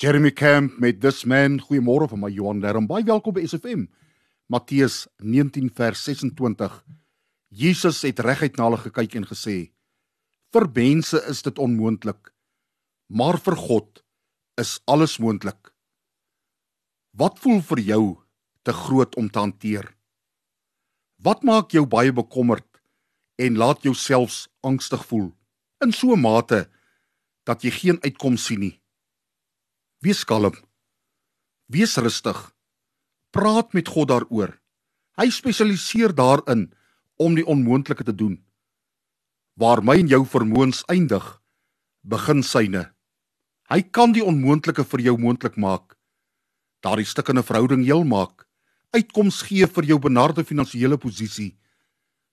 Jeremy Camp met This Man. Goeiemôre van my Johan Darren. Baie welkom by SFM. Matteus 19 vers 26. Jesus het reguit na hulle gekyk en gesê: "Vir mense is dit onmoontlik, maar vir God is alles moontlik." Wat voel vir jou te groot om te hanteer? Wat maak jou baie bekommerd en laat jou selfs angstig voel in so 'n mate dat jy geen uitkoms sien nie? Wees kalm. Wees rustig. Praat met God daaroor. Hy spesialiseer daarin om die onmoontlike te doen. Waar my en jou vermoëns eindig, begin syne. Hy kan die onmoontlike vir jou moontlik maak. Daardie stukkende verhouding heel maak. Uitkoms gee vir jou benarde finansiële posisie.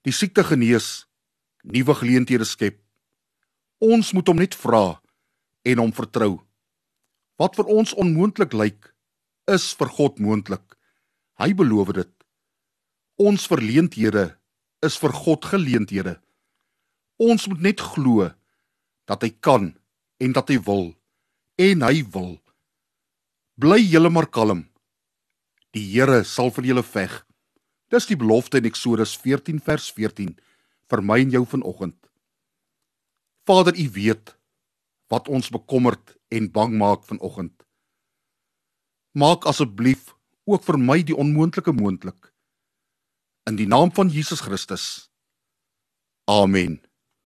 Die siekte genees, nuwe geleenthede skep. Ons moet hom net vra en hom vertrou. Wat vir ons onmoontlik lyk, is vir God moontlik. Hy beloof dit. Ons verleenthede is vir God geleenthede. Ons moet net glo dat hy kan en dat hy wil en hy wil. Bly julle maar kalm. Die Here sal vir julle veg. Dis die belofte in Eksodus 14 vers 14 vir my en jou vanoggend. Vader, U weet wat ons bekommerd en bang maak vanoggend. Maak asseblief ook vir my die onmoontlike moontlik. In die naam van Jesus Christus. Amen.